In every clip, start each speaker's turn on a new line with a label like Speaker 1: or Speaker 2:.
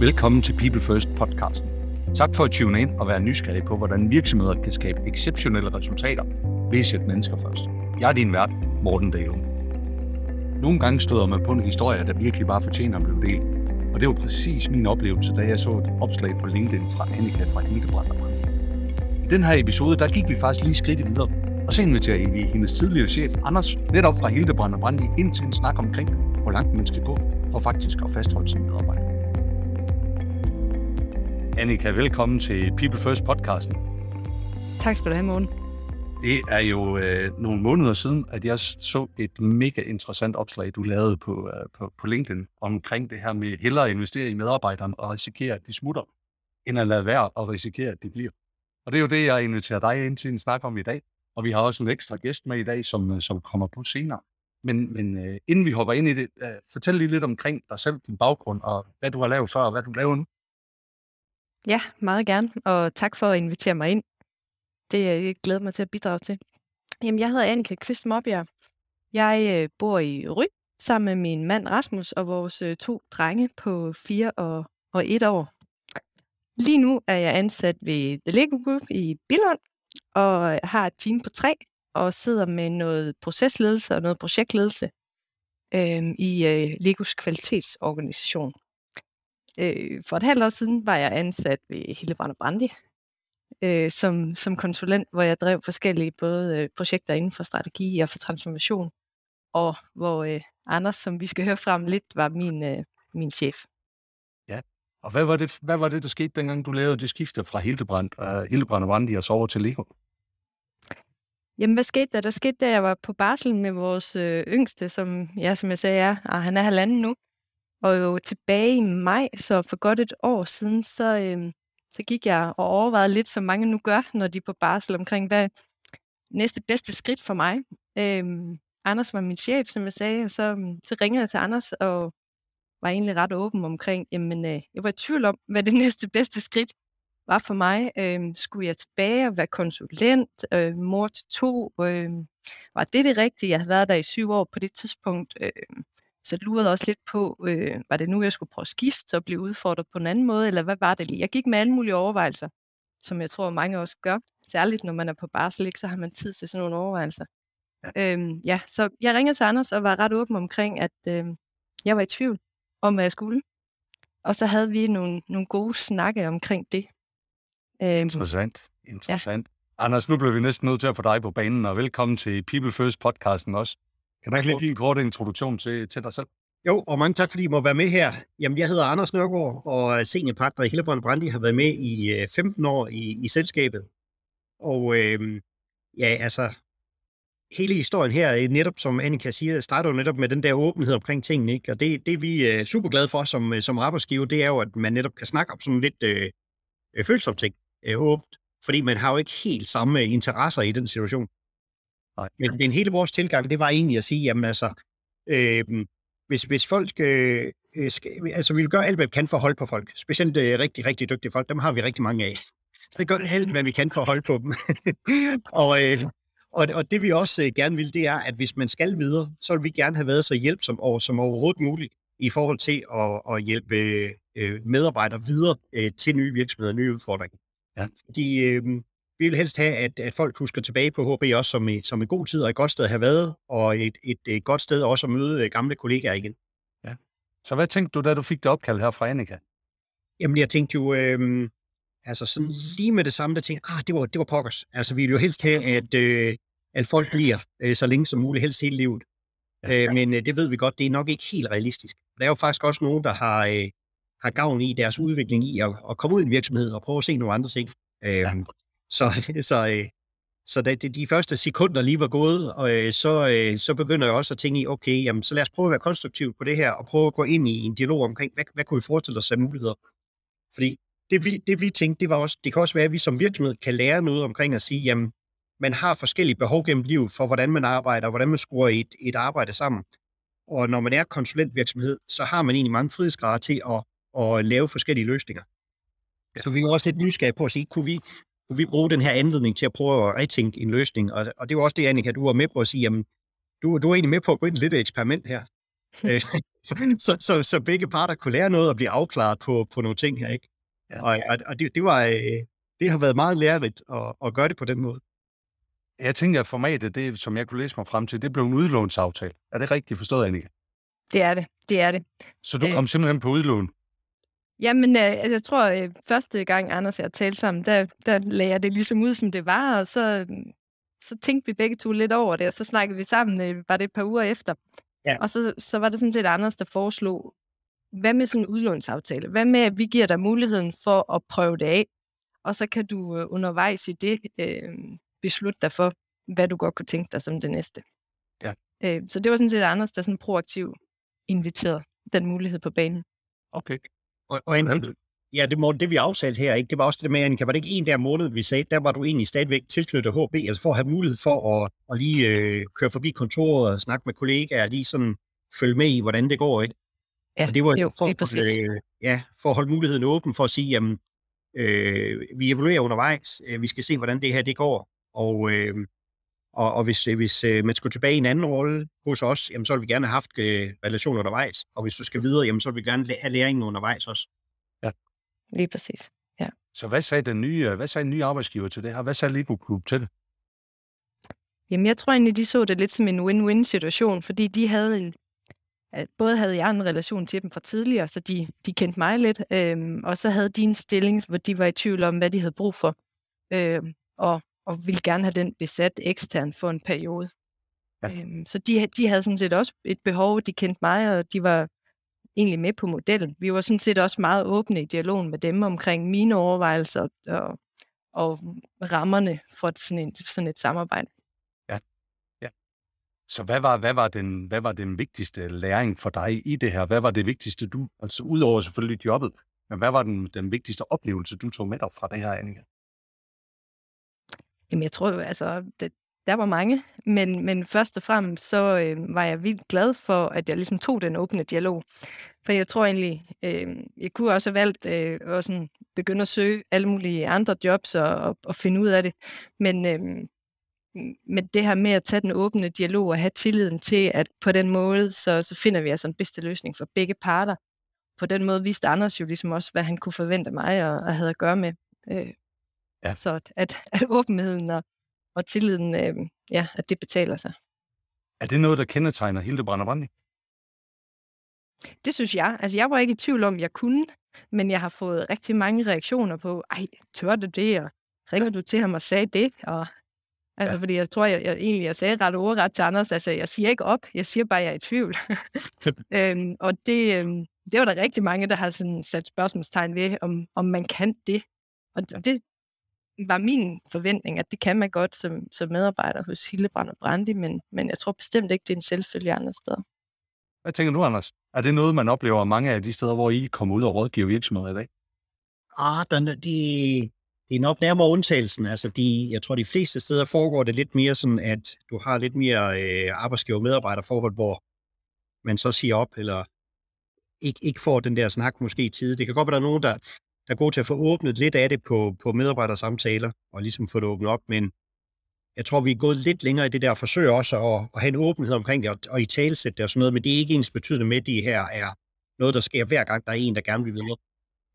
Speaker 1: Velkommen til People First podcasten. Tak for at tune ind og være nysgerrig på, hvordan virksomheder kan skabe exceptionelle resultater ved at sætte mennesker først. Jeg er din vært, Morten Dale. Nogle gange støder man på en historie, der virkelig bare fortjener at blive delt. Og det var præcis min oplevelse, da jeg så et opslag på LinkedIn fra Annika fra Hildebrand. I den her episode, der gik vi faktisk lige skridt videre, og så inviterer vi hendes tidligere chef, Anders, netop fra Hildebrand og Brandi, ind til en snak omkring, hvor langt man skal gå for faktisk at fastholde sine medarbejdere. Annika, velkommen til People First podcasten.
Speaker 2: Tak skal du have, Morten.
Speaker 1: Det er jo øh, nogle måneder siden, at jeg så et mega interessant opslag, du lavede på, øh, på, på LinkedIn omkring det her med hellere at investere i medarbejderne og risikere, at de smutter, end at lade være og risikere, at de bliver. Og det er jo det, jeg inviterer dig ind til en snak om i dag. Og vi har også en ekstra gæst med i dag, som, øh, som kommer på senere. Men, men øh, inden vi hopper ind i det, øh, fortæl lige lidt omkring dig selv, din baggrund, og hvad du har lavet før, og hvad du laver nu.
Speaker 2: Ja, meget gerne, og tak for at invitere mig ind. Det er jeg glæder mig til at bidrage til. Jamen, jeg hedder Annika Kvist Morbjerg. Jeg øh, bor i Ry sammen med min mand Rasmus og vores øh, to drenge på 4 og, og 1 år. Lige nu er jeg ansat ved The Lego Group i Billund og har et team på tre og sidder med noget procesledelse og noget projektledelse øh, i øh, Legos kvalitetsorganisation. Øh, for et halvt år siden var jeg ansat ved Hillebrand og Brandi øh, som, som konsulent, hvor jeg drev forskellige både øh, projekter inden for strategi og for transformation, og hvor øh, Anders, som vi skal høre frem lidt, var min, øh, min chef.
Speaker 1: Ja, og hvad var, det, hvad var det, der skete, dengang du lavede det skifte fra Hildebrand, uh, Hildebrand og Brandi og så over til Lego?
Speaker 2: Jamen, hvad skete der? Der skete, da jeg var på barsel med vores øh, yngste, som, ja, som jeg sagde, er, og han er halvanden nu. Og jo tilbage i maj, så for godt et år siden, så, øh, så gik jeg og overvejede lidt, som mange nu gør, når de er på barsel, omkring hvad næste bedste skridt for mig. Øh, Anders var min chef, som jeg sagde, og så, øhm, så ringede jeg til Anders og var egentlig ret åben omkring, jamen øh, jeg var i tvivl om, hvad det næste bedste skridt var for mig. Øh, skulle jeg tilbage og være konsulent, øh, mor til to? Øh, var det det rigtige? Jeg havde været der i syv år på det tidspunkt. Øh, så lurede også lidt på, øh, var det nu, jeg skulle prøve at skifte og blive udfordret på en anden måde, eller hvad var det lige? Jeg gik med alle mulige overvejelser, som jeg tror, mange også gør. Særligt når man er på barsel, ikke, så har man tid til sådan nogle overvejelser. Ja. Øhm, ja, så jeg ringede til Anders og var ret åben omkring, at øh, jeg var i tvivl om, hvad jeg skulle. Og så havde vi nogle, nogle gode snakke omkring det.
Speaker 1: Øhm, interessant, interessant. Ja. Anders, nu bliver vi næsten nødt til at få dig på banen, og velkommen til People First podcasten også. Kan du ikke lige give en kort introduktion til, til dig selv?
Speaker 3: Jo, og mange tak, fordi I må være med her. Jamen, jeg hedder Anders Nørgaard, og seniorpartner i Hillebrand Brandi har været med i 15 øh, år i, i selskabet. Og øh, ja, altså, hele historien her, netop som Annika siger, starter jo netop med den der åbenhed omkring tingene, ikke? Og det, det vi er super glade for som, øh, som arbejdsgiver, det er jo, at man netop kan snakke om sådan lidt øh, øh følsomme ting øh, åbent, fordi man har jo ikke helt samme interesser i den situation. Nej. Men, men hele vores tilgang, det var egentlig at sige, jamen altså, øh, hvis, hvis folk øh, skal, altså vi vil gøre alt, hvad vi kan for at holde på folk, specielt øh, rigtig, rigtig dygtige folk, dem har vi rigtig mange af. Så det gør alt, hvad vi kan for at holde på dem. og, øh, og, og det vi også øh, gerne vil, det er, at hvis man skal videre, så vil vi gerne have været så hjælpsom over, som overhovedet muligt i forhold til at, at hjælpe øh, medarbejdere videre øh, til nye virksomheder, nye udfordringer. Ja. Fordi øh, vi vil helst have, at, at folk husker tilbage på HB også som, i, som en god tid og et godt sted at have været, og et, et, et godt sted også at møde øh, gamle kollegaer igen. Ja.
Speaker 1: Så hvad tænkte du, da du fik det opkald her fra Annika?
Speaker 3: Jamen, jeg tænkte jo, øh, altså sådan lige med det samme, der tænkte ah, det var, det var pokkers. Altså, vi vil jo helst have, at, øh, at folk bliver øh, så længe som muligt, helst hele livet. Ja. Øh, men øh, det ved vi godt, det er nok ikke helt realistisk. Der er jo faktisk også nogen, der har, øh, har gavn i deres udvikling i at, at komme ud i en virksomhed og prøve at se nogle andre ting. Øh, ja. Så, så, øh, så da de første sekunder lige var gået, og, øh, så, øh, så begynder jeg også at tænke i, okay, jamen, så lad os prøve at være konstruktiv på det her, og prøve at gå ind i en dialog omkring, hvad, hvad kunne vi forestille os af muligheder? Fordi det vi, det vi tænkte, det var også, det kan også være, at vi som virksomhed kan lære noget omkring at sige, jamen, man har forskellige behov gennem livet for, hvordan man arbejder, og hvordan man skruer et, et arbejde sammen. Og når man er konsulentvirksomhed, så har man egentlig mange frihedsgrader til at, at lave forskellige løsninger. Så vi er også lidt nysgerrige på at sige, kunne vi, kunne vi bruge den her anledning til at prøve at retænke en løsning? Og, og det var også det, Annika, du var med på at sige, jamen, du, du er egentlig med på at gå ind i lidt eksperiment her. Øh, så, så, så begge parter kunne lære noget og blive afklaret på, på nogle ting her, ikke? Ja. Og, og, og det, det, var, øh, det har været meget lærerigt at, at gøre det på den måde.
Speaker 1: Jeg tænker, at formatet, det, som jeg kunne læse mig frem til, det blev en udlånsaftale. Er det rigtigt forstået, Annika?
Speaker 2: Det er det. Det er det.
Speaker 1: Så du kom simpelthen på udlån?
Speaker 2: Jamen, øh, altså, jeg tror, øh, første gang Anders og jeg talte sammen, der, der lagde jeg det ligesom ud, som det var, og så, så tænkte vi begge to lidt over det, og så snakkede vi sammen, øh, var det et par uger efter. Ja. Og så, så var det sådan set Anders, der foreslog, hvad med sådan en udlånsaftale? Hvad med, at vi giver dig muligheden for at prøve det af, og så kan du øh, undervejs i det øh, beslutte dig for, hvad du godt kunne tænke dig som det næste. Ja. Øh, så det var sådan set Anders, der sådan proaktivt inviterede den mulighed på banen.
Speaker 1: Okay.
Speaker 3: Og, og en, ja, det, må, det vi aftalte her, ikke? det var også det med, Annika, var det ikke en der måned, vi sagde, der var du egentlig stadigvæk tilknyttet HB, altså for at have mulighed for at, at lige øh, køre forbi kontoret og snakke med kollegaer, lige sådan følge med i, hvordan det går, ikke?
Speaker 2: Ja, og det var jo,
Speaker 3: for,
Speaker 2: det
Speaker 3: øh, ja, for at holde muligheden åben for at sige, jamen, øh, vi evaluerer undervejs, øh, vi skal se, hvordan det her det går, og, øh, og, og hvis, hvis øh, man skulle tilbage i en anden rolle hos os, jamen, så vil vi gerne have haft øh, relationer undervejs, og hvis du skal videre, jamen, så vil vi gerne have læringen undervejs også.
Speaker 1: Ja.
Speaker 2: Lige præcis, ja.
Speaker 1: Så hvad sagde den nye, hvad sagde den nye arbejdsgiver til det her? Hvad sagde Lego Klub til det?
Speaker 2: Jamen, jeg tror egentlig, de så det lidt som en win-win situation, fordi de havde en, både havde jeg en relation til dem fra tidligere, så de, de kendte mig lidt, øhm, og så havde de en stilling, hvor de var i tvivl om, hvad de havde brug for, øhm, og, og ville gerne have den besat ekstern for en periode. Ja. Øhm, så de, de havde sådan set også et behov, de kendte mig, og de var egentlig med på modellen. Vi var sådan set også meget åbne i dialogen med dem omkring mine overvejelser og, og rammerne for sådan, en, sådan et samarbejde.
Speaker 1: Så hvad var, hvad, var den, hvad var den vigtigste læring for dig i det her? Hvad var det vigtigste, du, altså udover selvfølgelig jobbet, men hvad var den, den vigtigste oplevelse, du tog med dig fra det her, Annika?
Speaker 2: Jamen, jeg tror jo, altså, det, der var mange, men, men først og fremmest så øh, var jeg vildt glad for, at jeg ligesom tog den åbne dialog. For jeg tror egentlig, øh, jeg kunne også have valgt øh, at sådan begynde at søge alle mulige andre jobs og, og, og finde ud af det. Men, øh, men det her med at tage den åbne dialog og have tilliden til, at på den måde, så, så finder vi altså en bedste løsning for begge parter. På den måde viste Anders jo ligesom også, hvad han kunne forvente mig og, og havde at gøre med. Øh, ja. Så at, at, åbenheden og, og tilliden, øh, ja, at det betaler sig.
Speaker 1: Er det noget, der kendetegner Hildebrand og Brandi?
Speaker 2: Det synes jeg. Altså, jeg var ikke i tvivl om, jeg kunne, men jeg har fået rigtig mange reaktioner på, ej, tør du det, og ringer du til ham og sagde det, og Altså, ja. fordi jeg tror, jeg, jeg egentlig jeg sagde ret ordret til Anders, altså jeg siger ikke op, jeg siger bare, jeg er i tvivl. øhm, og det, øhm, det var der rigtig mange, der har sådan sat spørgsmålstegn ved, om, om man kan det. Og ja. det var min forventning, at det kan man godt som, som medarbejder hos Hillebrand og Brandi, men, men jeg tror bestemt ikke, det er en selvfølge andre steder.
Speaker 1: Hvad tænker du, Anders? Er det noget, man oplever mange af de steder, hvor I kommer ud og rådgiver virksomheder i dag?
Speaker 3: Ah, den, de, det er nok nærmere undtagelsen. Altså, de, jeg tror, de fleste steder foregår det lidt mere sådan, at du har lidt mere øh, arbejdsgiver-medarbejderforhold, hvor man så siger op, eller ikke, ikke får den der snak måske i tide. Det kan godt være, at der er nogen, der, der er gode til at få åbnet lidt af det på, på medarbejdersamtaler, og ligesom få det åbnet op, men jeg tror, vi er gået lidt længere i det der forsøg også at, at have en åbenhed omkring det, og, og i talsæt det og sådan noget, men det er ikke ens betydende med, at det her er noget, der sker hver gang, der er en, der gerne vil videre.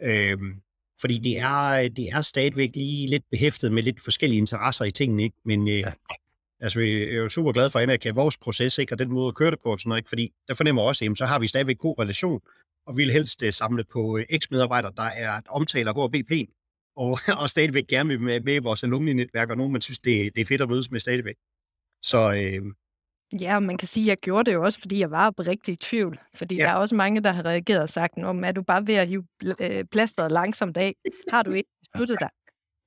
Speaker 3: Øhm, fordi det er, det er stadigvæk lige lidt behæftet med lidt forskellige interesser i tingene, ikke? Men øh, altså, jeg er jo super glad for, at kan vores proces, ikke? og den måde at køre det på, og sådan noget, ikke? fordi der fornemmer også, at så har vi stadigvæk god relation, og vi vil helst uh, samle på uh, eks-medarbejdere, der er omtaler går BP, og, og stadigvæk gerne vil med, med i vores alumni-netværk, og nogen, man synes, det, det er fedt at mødes med stadigvæk. Så, øh,
Speaker 2: Ja, og man kan sige, at jeg gjorde det jo også, fordi jeg var rigtig i tvivl. Fordi ja. der er også mange, der har reageret og sagt, om er du bare ved at hive øh, plasteret langsomt af? Har du ikke besluttet dig?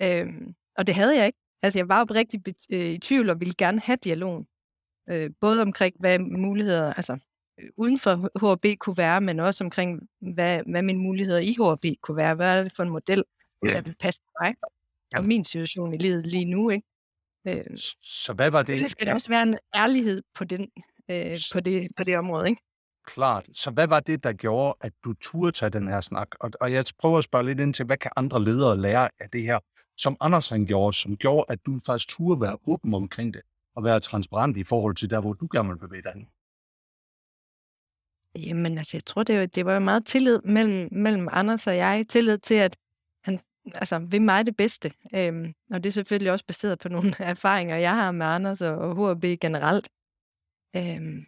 Speaker 2: Øhm, og det havde jeg ikke. Altså, jeg var rigtig øh, i tvivl og ville gerne have dialogen. Øh, både omkring, hvad muligheder, altså øh, uden for HB kunne være, men også omkring, hvad, hvad mine muligheder i HB kunne være. Hvad er det for en model, der vil passe mig og min situation i livet lige nu, ikke?
Speaker 1: Øh, så hvad var det?
Speaker 2: Det skal der også være en ærlighed på, den, øh, på, det, på det område, ikke?
Speaker 1: Klart. Så hvad var det, der gjorde, at du turde tage den her snak? Og, og jeg prøver at spørge lidt ind til, hvad kan andre ledere lære af det her, som Anders han gjorde, som gjorde, at du faktisk turde være åben omkring det, og være transparent i forhold til der, hvor du gerne vil bevæge dig
Speaker 2: Jamen altså, jeg tror, det var, det var meget tillid mellem, mellem Anders og jeg. Tillid til, at han altså, vil mig det bedste. Øhm, og det er selvfølgelig også baseret på nogle erfaringer, jeg har med Anders og, og HB generelt. Øhm,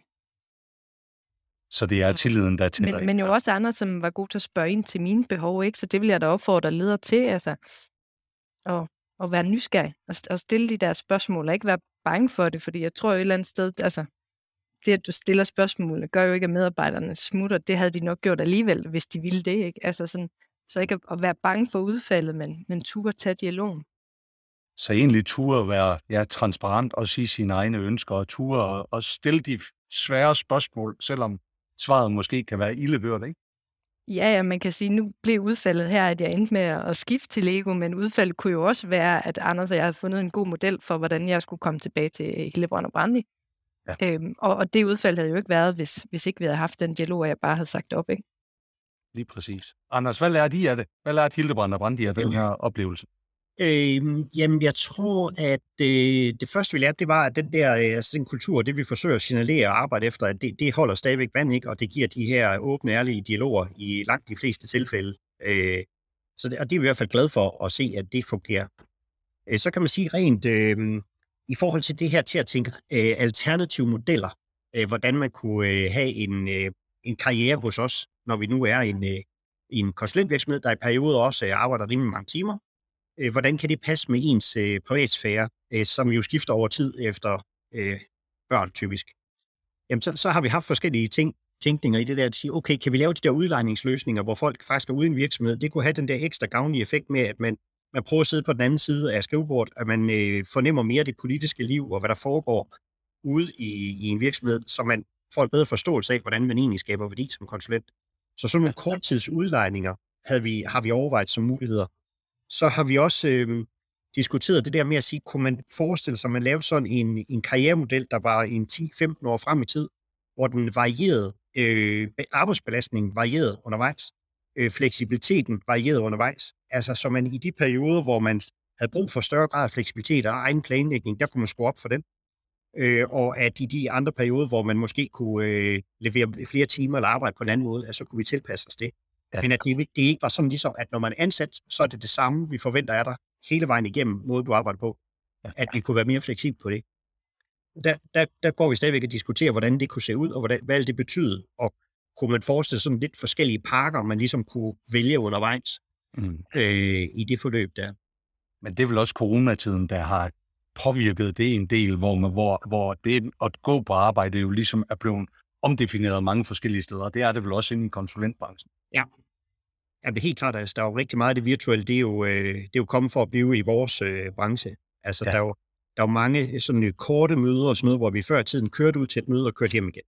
Speaker 1: Så det er tilliden, der tæller
Speaker 2: men, men jo også Anders, som var god til at spørge ind til mine behov, ikke? Så det vil jeg da opfordre ledere til, altså, at, at være nysgerrig og, og stille de der spørgsmål, og ikke være bange for det, fordi jeg tror jo et eller andet sted, altså, det at du stiller spørgsmål, gør jo ikke, at medarbejderne smutter. Det havde de nok gjort alligevel, hvis de ville det, ikke? Altså sådan, så ikke at, at være bange for udfaldet, men, men turde tage dialogen.
Speaker 1: Så egentlig turde være ja, transparent og sige sine egne ønsker, og turde og, og stille de svære spørgsmål, selvom svaret måske kan være ildehørt, ikke?
Speaker 2: Ja, ja, man kan sige, nu blev udfaldet her, at jeg endte med at skifte til Lego, men udfaldet kunne jo også være, at Anders og jeg havde fundet en god model for, hvordan jeg skulle komme tilbage til Hillebrand og Brandi.
Speaker 1: Ja.
Speaker 2: Øhm, og, og det udfald havde jo ikke været, hvis, hvis ikke vi havde haft den dialog, og jeg bare havde sagt op, ikke?
Speaker 1: Lige præcis. Anders, hvad lærte I af det? Hvad lærte Hildebrand og Brandi af den her oplevelse?
Speaker 3: Øh, jamen, jeg tror, at øh, det første, vi lærte, det var, at den der øh, altså den kultur, det vi forsøger at signalere og arbejde efter, at det, det holder stadigvæk vand, ikke? og det giver de her åbne, ærlige dialoger i langt de fleste tilfælde. Øh, så det, og det er vi i hvert fald glade for at se, at det fungerer. Øh, så kan man sige rent øh, i forhold til det her til at tænke øh, alternative modeller, øh, hvordan man kunne øh, have en, øh, en karriere hos os, når vi nu er en, øh, en konsulentvirksomhed, der i perioder også øh, arbejder rimelig mange timer. Øh, hvordan kan det passe med ens øh, privatsfære, øh, som jo skifter over tid efter øh, børn typisk? Jamen, så, så har vi haft forskellige ting, tænkninger i det der, at sige, okay, kan vi lave de der udlejningsløsninger, hvor folk faktisk er uden virksomhed? Det kunne have den der ekstra gavnlige effekt med, at man, man prøver at sidde på den anden side af skrivebordet, at man øh, fornemmer mere det politiske liv og hvad der foregår ude i, i en virksomhed, så man får en bedre forståelse af, hvordan man egentlig skaber værdi som konsulent. Så sådan nogle korttidsudlejninger havde vi, har vi overvejet som muligheder. Så har vi også øh, diskuteret det der med at sige, kunne man forestille sig, at man lavede sådan en, en karrieremodel, der var en 10-15 år frem i tid, hvor den varierede, øh, arbejdsbelastningen varierede undervejs, øh, fleksibiliteten varierede undervejs. Altså så man i de perioder, hvor man havde brug for større grad af fleksibilitet og egen planlægning, der kunne man skrue op for den. Øh, og at i de andre perioder, hvor man måske kunne øh, levere flere timer eller arbejde på en anden måde, altså kunne vi tilpasse os det. Ja. Men at det, det ikke var sådan ligesom, at når man er ansat, så er det det samme, vi forventer af dig hele vejen igennem måden, du arbejder på. Ja. At vi kunne være mere fleksible på det. Der, der, der går vi stadigvæk og diskuterer, hvordan det kunne se ud, og hvordan, hvad det betyder. Og kunne man forestille sådan lidt forskellige pakker, man ligesom kunne vælge undervejs mm. øh, i det forløb der.
Speaker 1: Men det er vel også coronatiden, der har påvirket det en del, hvor, man, hvor, hvor det at gå på arbejde jo ligesom er blevet omdefineret mange forskellige steder. Det er det vel også inde i konsulentbranchen.
Speaker 3: Ja, Ja, det er helt klart, altså, der er jo rigtig meget af det virtuelle, det er jo, øh, det er jo kommet for at blive i vores øh, branche. Altså, ja. der, er jo, der er jo mange sådan øh, korte møder og sådan noget, hvor vi før i tiden kørte ud til et møde og kørte hjem igen.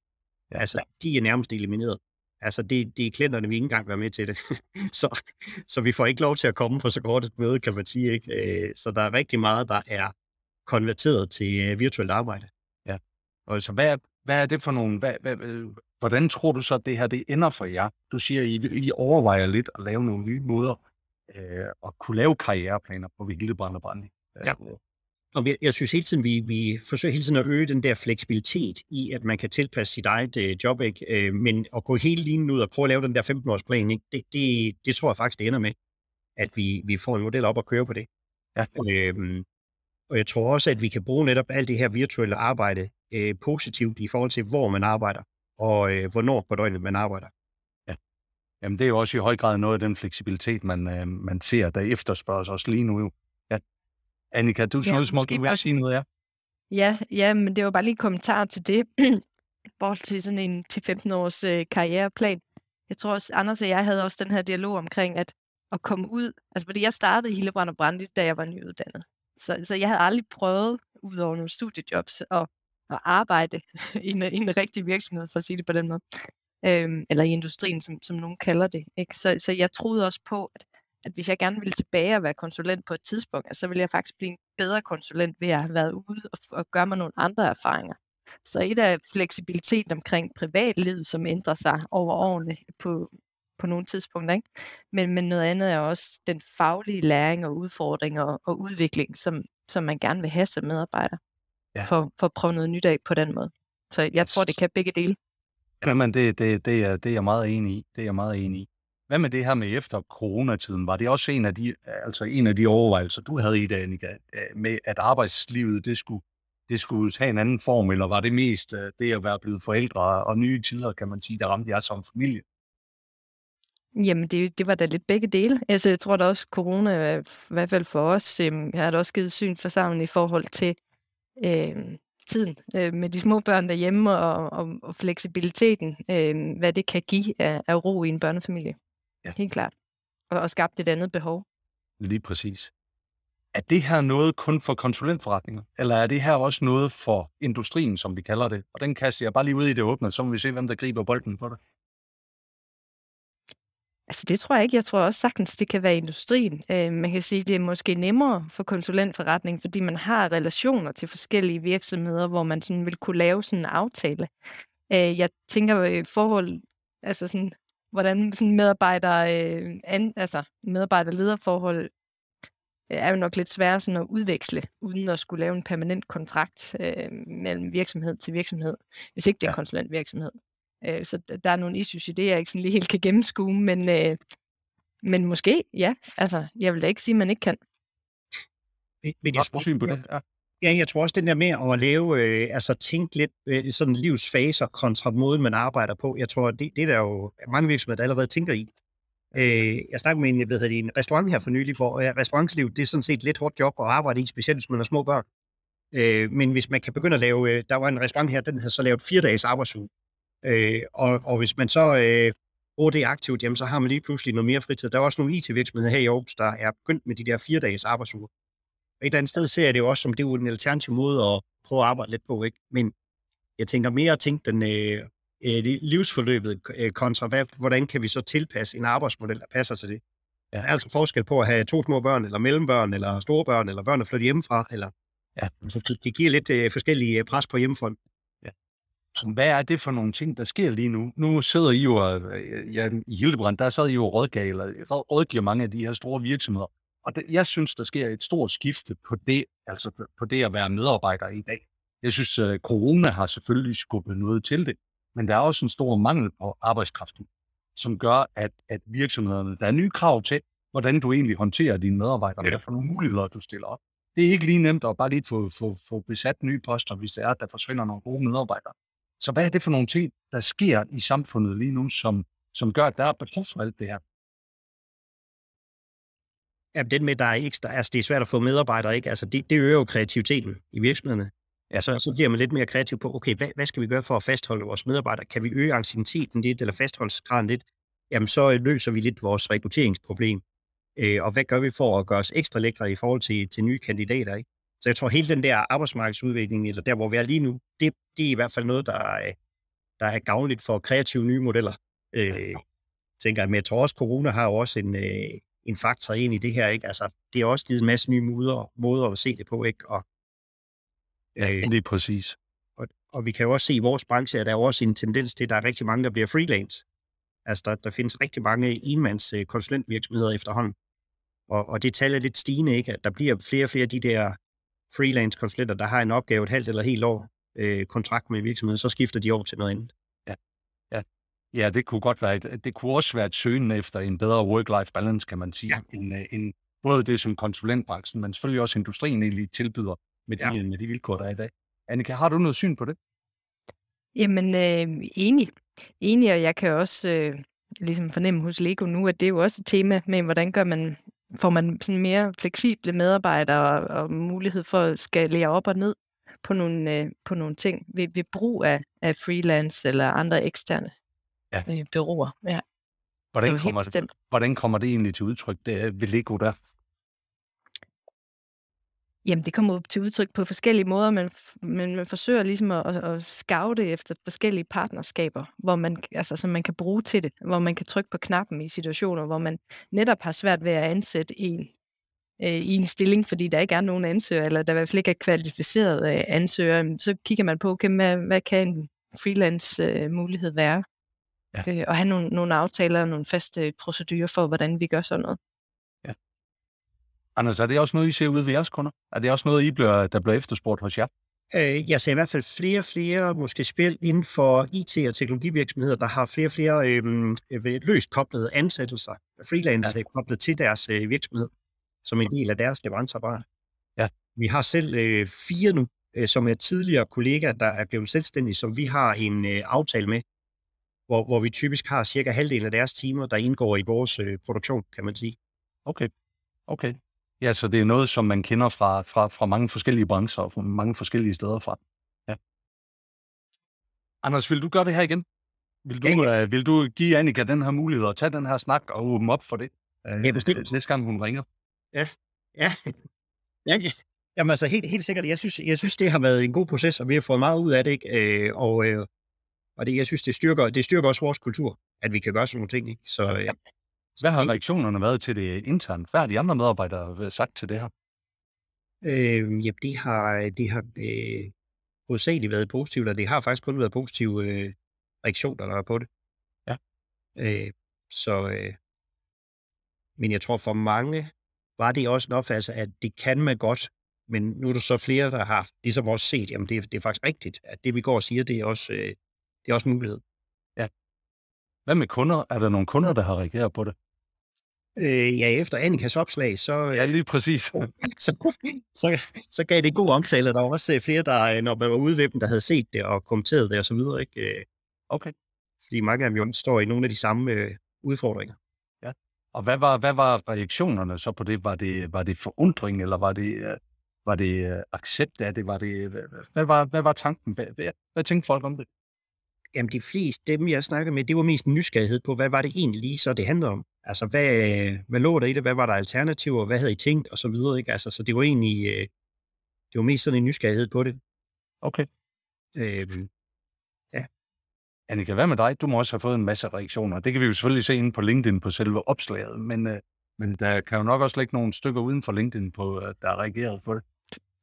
Speaker 3: Ja. Altså, de er nærmest elimineret. Altså, det, det er klienterne, vi ikke engang være med til det. så, så vi får ikke lov til at komme på så kort et møde, kan man sige. Ikke? Øh, så der er rigtig meget, der er konverteret til øh, virtuelt arbejde.
Speaker 1: Ja. Og altså, hvad, hvad er det for nogle, hvad, hvad, hvordan tror du så, at det her det ender for jer? Du siger, at I, I overvejer lidt at lave nogle nye måder øh, at kunne lave karriereplaner på Hildebrand og Brandi.
Speaker 3: Ja. Og jeg, jeg synes hele tiden, vi, vi forsøger hele tiden at øge den der fleksibilitet i, at man kan tilpasse sit eget øh, job, ikke? Øh, men at gå hele linjen ud og prøve at lave den der 15-årsplan, ikke? Det, det, det tror jeg faktisk, det ender med, at vi, vi får en model op og køre på det. Ja. Øhm, og jeg tror også, at vi kan bruge netop alt det her virtuelle arbejde øh, positivt i forhold til, hvor man arbejder, og øh, hvornår på døgnet man arbejder.
Speaker 1: Ja. Jamen det er jo også i høj grad noget af den fleksibilitet, man, øh, man ser, der efterspørges også lige nu. Annika, du ja, synes, du vil sige noget, ja?
Speaker 2: Ja, ja, men det var bare lige en kommentar til det, i forhold til sådan en til 15 års øh, karriereplan. Jeg tror også, Anders og jeg havde også den her dialog omkring, at at komme ud, altså fordi jeg startede i Hillebrand og Brandi, da jeg var nyuddannet. Så, så jeg havde aldrig prøvet, ud over nogle studiejobs, at, at arbejde i en, i en rigtig virksomhed, for at sige det på den måde. Øhm, eller i industrien, som, som nogen kalder det. Ikke? Så, så jeg troede også på, at, at hvis jeg gerne ville tilbage og være konsulent på et tidspunkt, så ville jeg faktisk blive en bedre konsulent ved at have været ude og, og gøre mig nogle andre erfaringer. Så et af fleksibilitet omkring privatlivet, som ændrer sig over årene på, på nogle tidspunkter. Ikke? Men, men noget andet er også den faglige læring og udfordring og, og udvikling, som, som man gerne vil have som medarbejder. Ja. For, for at prøve noget nyt af på den måde. Så jeg tror, det kan begge dele.
Speaker 1: Jamen, det, det, det, er, det er jeg meget enig i. Det er jeg meget enig i. Hvad med det her med efter coronatiden? Var det også en af de, altså en af de overvejelser, du havde i dag, Annika, øh, med at arbejdslivet, det skulle, det skulle have en anden form, eller var det mest øh, det at være blevet forældre og nye tider, kan man sige, der ramte jer som familie?
Speaker 2: Jamen, det, det var da lidt begge dele. Altså, jeg tror da også, corona, øh, i hvert fald for os, øh, har da også givet syn for sammen i forhold til øh, tiden øh, med de små børn derhjemme og, og, og fleksibiliteten, øh, hvad det kan give af, af ro i en børnefamilie. Ja. Helt klart. Og, og skabt et andet behov.
Speaker 1: Lige præcis. Er det her noget kun for konsulentforretninger, eller er det her også noget for industrien, som vi kalder det? Og den kaster jeg bare lige ud i det åbne, så må vi se, hvem der griber bolden på det.
Speaker 2: Altså det tror jeg ikke. Jeg tror også sagtens, det kan være industrien. Øh, man kan sige, det er måske nemmere for konsulentforretning, fordi man har relationer til forskellige virksomheder, hvor man sådan vil kunne lave sådan en aftale. Øh, jeg tænker i forhold, altså sådan, hvordan sådan medarbejder, øh, an, altså medarbejder-lederforhold øh, er jo nok lidt svære sådan at udveksle, uden at skulle lave en permanent kontrakt øh, mellem virksomhed til virksomhed, hvis ikke det er ja. konsulentvirksomhed. Øh, så der er nogle issues i det, jeg ikke sådan lige helt kan gennemskue, men, øh, men måske, ja. Altså, jeg vil da ikke sige, at man ikke kan.
Speaker 3: Men jeg tror, på det. Ja. Ja, jeg tror også, den der med at lave, øh, altså tænke lidt øh, sådan livsfaser kontra måden, man arbejder på, jeg tror, det, det er der jo mange virksomheder, der allerede tænker i. Øh, jeg snakkede med en, ved det, en restaurant her for nylig, hvor øh, restaurantliv, det er sådan set lidt hårdt job at arbejde i, specielt hvis man har små børn. Øh, men hvis man kan begynde at lave, øh, der var en restaurant her, den havde så lavet fire dages arbejdsuge. Øh, og, og hvis man så øh, bruger det aktivt, jamen, så har man lige pludselig noget mere fritid. Der er også nogle IT-virksomheder her i Aarhus, der er begyndt med de der fire dages arbejdsuger. Og et eller andet sted ser jeg det jo også som, det er jo en alternativ måde at prøve at arbejde lidt på, ikke? Men jeg tænker mere at tænke den øh, øh, livsforløbet øh, kontra, hvad, hvordan kan vi så tilpasse en arbejdsmodel, der passer til det. Ja. Der er altså forskel på at have to små børn, eller mellembørn, eller store børn, eller børn, der flytter hjemmefra, eller ja. så det, det giver lidt øh, forskellige pres på hjemmefront.
Speaker 1: Hvad er det for nogle ting, der sker lige nu? Nu sidder I jo, øh, ja, i Hildebrand, der sad I jo rådgiver, eller rådgiver mange af de her store virksomheder. Og det, jeg synes, der sker et stort skifte på det, altså på det at være medarbejder i dag. Jeg synes, at corona har selvfølgelig skubbet noget til det, men der er også en stor mangel på arbejdskraft, som gør, at, at virksomhederne, der er nye krav til, hvordan du egentlig håndterer dine medarbejdere, ja. hvad for nogle muligheder, du stiller op. Det er ikke lige nemt at bare lige få, få, få besat nye poster, hvis det er, at der forsvinder nogle gode medarbejdere. Så hvad er det for nogle ting, der sker i samfundet lige nu, som, som gør, at der er behov for alt det her?
Speaker 3: Ja, den med, der er ekstra, altså det er svært at få medarbejdere, ikke? Altså det, det øger jo kreativiteten i virksomhederne. Ja, så, så bliver man lidt mere kreativ på, okay, hvad, hvad skal vi gøre for at fastholde vores medarbejdere? Kan vi øge ancieniteten lidt, eller fastholdelsesgraden lidt? Jamen, så løser vi lidt vores rekrutteringsproblem. Øh, og hvad gør vi for at gøre os ekstra lækre i forhold til, til nye kandidater, ikke? Så jeg tror, hele den der arbejdsmarkedsudvikling, eller der, hvor vi er lige nu, det, det er i hvert fald noget, der er, der er gavnligt for kreative nye modeller. Øh, tænker jeg, men jeg tror også, corona har også en, øh, en faktor ind i det her. Ikke? Altså, det har også givet en masse nye måder, måder at se det på. Ikke? Og,
Speaker 1: øh, ja, det er præcis.
Speaker 3: Og, og vi kan jo også se i vores branche, at der er også en tendens til, at der er rigtig mange, der bliver freelance. Altså, der, der findes rigtig mange enmands øh, konsulentvirksomheder efterhånden. Og, og det tal er lidt stigende, ikke? At der bliver flere og flere af de der freelance-konsulenter, der har en opgave et halvt eller helt år øh, kontrakt med virksomheden, så skifter de over til noget andet.
Speaker 1: Ja, det kunne godt være et, det kunne også være et søgen efter en bedre work-life balance, kan man sige, ja. end, øh, end både det som konsulentbranchen, men selvfølgelig også industrien egentlig tilbyder med de, ja. med de vilkår, der er i dag. Annika, har du noget syn på det?
Speaker 2: Jamen, øh, enig. Enig, og jeg kan også øh, ligesom fornemme hos Lego nu, at det er jo også et tema med, hvordan gør man får man sådan mere fleksible medarbejdere og, og mulighed for at skalere op og ned på nogle, øh, på nogle ting ved, ved brug af, af freelance eller andre eksterne ja. øh, byråer. Ja.
Speaker 1: Hvordan, kommer det, hvordan kommer det egentlig til udtryk det, ved Lego der?
Speaker 2: Jamen, det kommer til udtryk på forskellige måder, men, men man forsøger ligesom at, at, scoute efter forskellige partnerskaber, hvor man, altså, som man kan bruge til det, hvor man kan trykke på knappen i situationer, hvor man netop har svært ved at ansætte en øh, i en stilling, fordi der ikke er nogen ansøger, eller der i hvert fald ikke er kvalificeret øh, ansøger, så kigger man på, okay, hvad, hvad kan en freelance øh, mulighed være? Ja. Øh, og have nogle, nogle aftaler og nogle faste procedurer for, hvordan vi gør sådan noget.
Speaker 1: Anders, er det også noget, I ser ud ved jeres kunder? Er det også noget, I bliver, der bliver efterspurgt hos jer?
Speaker 3: Øh, jeg ser i hvert fald flere og flere måske spil inden for IT- og teknologivirksomheder, der har flere og flere øhm, øh, løst koblede ansættelser, freelance ja. koblet til deres øh, virksomhed, som en del af deres leveranceapparat.
Speaker 1: Ja.
Speaker 3: Vi har selv øh, fire nu, øh, som er tidligere kollegaer, der er blevet selvstændige, som vi har en øh, aftale med, hvor, hvor vi typisk har cirka halvdelen af deres timer, der indgår i vores øh, produktion, kan man sige.
Speaker 1: Okay, okay. Ja, så det er noget, som man kender fra, fra, fra mange forskellige brancher og fra mange forskellige steder fra. Ja. Anders, vil du gøre det her igen? Vil du, ja, ja. Uh, vil du give Annika den her mulighed at tage den her snak og åbne op for det?
Speaker 3: Uh, ja, bestemt.
Speaker 1: Næste gang hun ringer.
Speaker 3: Ja, ja. ja, ja. Jamen altså, helt, helt sikkert. Jeg synes, jeg synes, det har været en god proces, og vi har fået meget ud af det. Ikke? Øh, og øh, og det, jeg synes, det styrker, det styrker også vores kultur, at vi kan gøre sådan nogle ting. Ikke? Så, ja.
Speaker 1: Hvad har reaktionerne været til det internt? Hvad har de andre medarbejdere sagt til det her?
Speaker 3: Øh, ja, det har, det har øh, hovedsageligt været positivt, og det har faktisk kun været positive øh, reaktioner, der er på det.
Speaker 1: Ja.
Speaker 3: Øh, så, øh, men jeg tror for mange var det også en opfattelse, at det kan man godt, men nu er der så flere, der har ligesom også set, jamen det, det er faktisk rigtigt, at det vi går og siger, det er også, øh, det er også en mulighed.
Speaker 1: Ja. Hvad med kunder? Er der nogle kunder, der har reageret på det?
Speaker 3: Øh, ja, efter Annikas opslag, så...
Speaker 1: Ja, lige præcis.
Speaker 3: så, så, så gav det god omtale. Der var også øh, flere, der, øh, når man var ude ved dem, der havde set det og kommenteret det og så videre. Ikke? Øh,
Speaker 1: okay.
Speaker 3: Fordi mange af dem jo står i nogle af de samme øh, udfordringer.
Speaker 1: Ja. Og hvad var, hvad var reaktionerne så på det? Var det, var det forundring, eller var det, var det accept af det? Var det hvad, var, hvad var tanken? Hvad, hvad, hvad tænkte folk om det?
Speaker 3: Jamen de fleste, dem jeg snakker med, det var mest en nysgerrighed på, hvad var det egentlig lige så det handlede om? Altså hvad, hvad lå der i det? Hvad var der alternativer? Hvad havde I tænkt? Og så videre, ikke? Altså, så det var egentlig, øh, det var mest sådan en nysgerrighed på det.
Speaker 1: Okay.
Speaker 3: Øh, ja.
Speaker 1: Annika, hvad med dig? Du må også have fået en masse reaktioner. Det kan vi jo selvfølgelig se inde på LinkedIn på selve opslaget, men, øh, men der kan jo nok også ligge nogle stykker uden for LinkedIn, på, øh, der er reageret på det.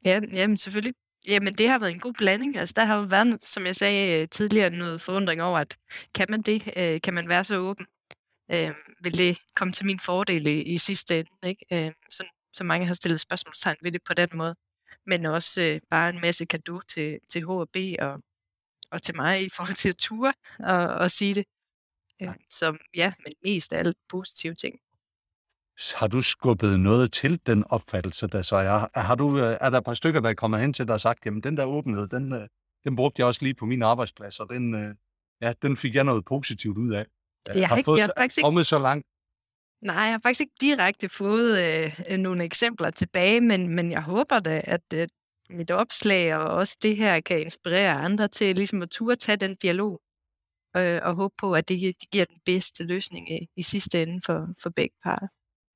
Speaker 2: Ja, jamen selvfølgelig. Jamen, det har været en god blanding. Altså, der har jo været, som jeg sagde øh, tidligere, noget forundring over, at kan man det? Øh, kan man være så åben? Øh, vil det komme til min fordel i, i sidste ende? Ikke? Øh, så, så mange har stillet spørgsmålstegn ved det på den måde. Men også øh, bare en masse kado til, til HB og, og til mig i forhold til at ture og, og sige det. Øh, så ja, men mest af alt positive ting.
Speaker 1: Har du skubbet noget til den opfattelse, der så er? Har du, øh, er der et par stykker, der er kommet hen til dig og sagt, jamen den der åbenhed, den, øh, den brugte jeg også lige på min arbejdsplads, og den, øh, ja, den fik jeg noget positivt ud af.
Speaker 2: Jeg, jeg har, ikke, fået, jeg har faktisk ikke
Speaker 1: så langt.
Speaker 2: Nej, jeg har faktisk ikke direkte fået øh, nogle eksempler tilbage, men, men jeg håber da, at øh, mit opslag og også det her kan inspirere andre til ligesom at turde tage den dialog øh, og håbe på, at det, det giver den bedste løsning i, i sidste ende for, for begge parter.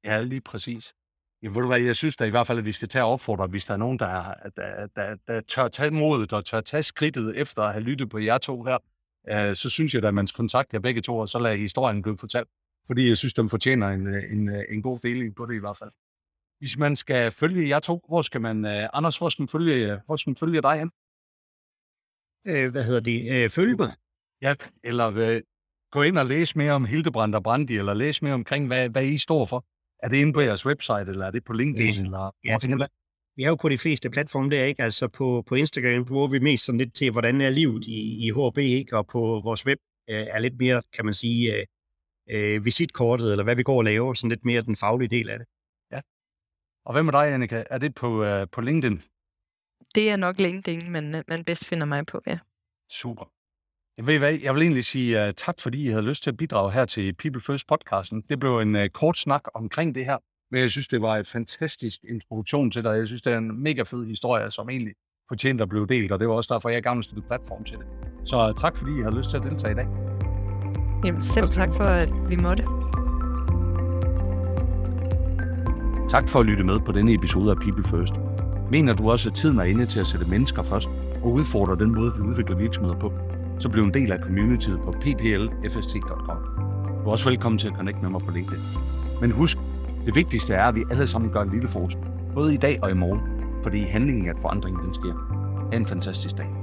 Speaker 1: Ja, lige præcis. Ja, ved du hvad, jeg synes da i hvert fald, at vi skal tage og opfordre, hvis der er nogen, der, der, der, der tør tage modet og tør tage skridtet efter at have lyttet på jer to her, øh, så synes jeg da, at man skal kontakte jer begge to, og så lade historien blive fortalt. Fordi jeg synes, de fortjener en, en, en god deling på det i hvert fald. Hvis man skal følge jer to, hvor skal man, uh, Anders, hvor skal man følge, hvor skal man følge dig hen?
Speaker 3: Øh, hvad hedder det? Øh, følge mig?
Speaker 1: Ja, eller øh, gå ind og læse mere om Hildebrand og Brandi, eller læse mere omkring, hvad, hvad I står for. Er det inde på jeres website, eller er det på LinkedIn? Ja, eller,
Speaker 3: ja tænker, vi er jo på de fleste platforme der, ikke? Altså på, på Instagram bruger vi mest sådan lidt til, hvordan er livet i, i HB, ikke? Og på vores web øh, er lidt mere, kan man sige, øh, øh, visitkortet, eller hvad vi går og laver, sådan lidt mere den faglige del af det.
Speaker 1: Ja. Og hvad med dig, Annika? Er det på, øh, på LinkedIn?
Speaker 2: Det er nok LinkedIn, men øh, man bedst finder mig på, ja.
Speaker 1: Super. Jeg ved hvad, jeg vil egentlig sige uh, tak, fordi I havde lyst til at bidrage her til People First podcasten. Det blev en uh, kort snak omkring det her, men jeg synes, det var et fantastisk introduktion til dig. Jeg synes, det er en mega fed historie, som egentlig fortjente at blive delt, og det var også derfor, jeg gerne stille platform til det. Så uh, tak, fordi I havde lyst til at deltage i dag.
Speaker 2: Jamen, selv tak for, at vi måtte.
Speaker 1: Tak for at lytte med på denne episode af People First. Mener du også, at tiden er inde til at sætte mennesker først og udfordre den måde, vi udvikler virksomheder på? Så bliv en del af communityet på pplfst.com. Du er også velkommen til at connecte med mig på LinkedIn. Men husk, det vigtigste er, at vi alle sammen gør en lille forskel, både i dag og i morgen, fordi handlingen at forandringen den sker. Ha' en fantastisk dag.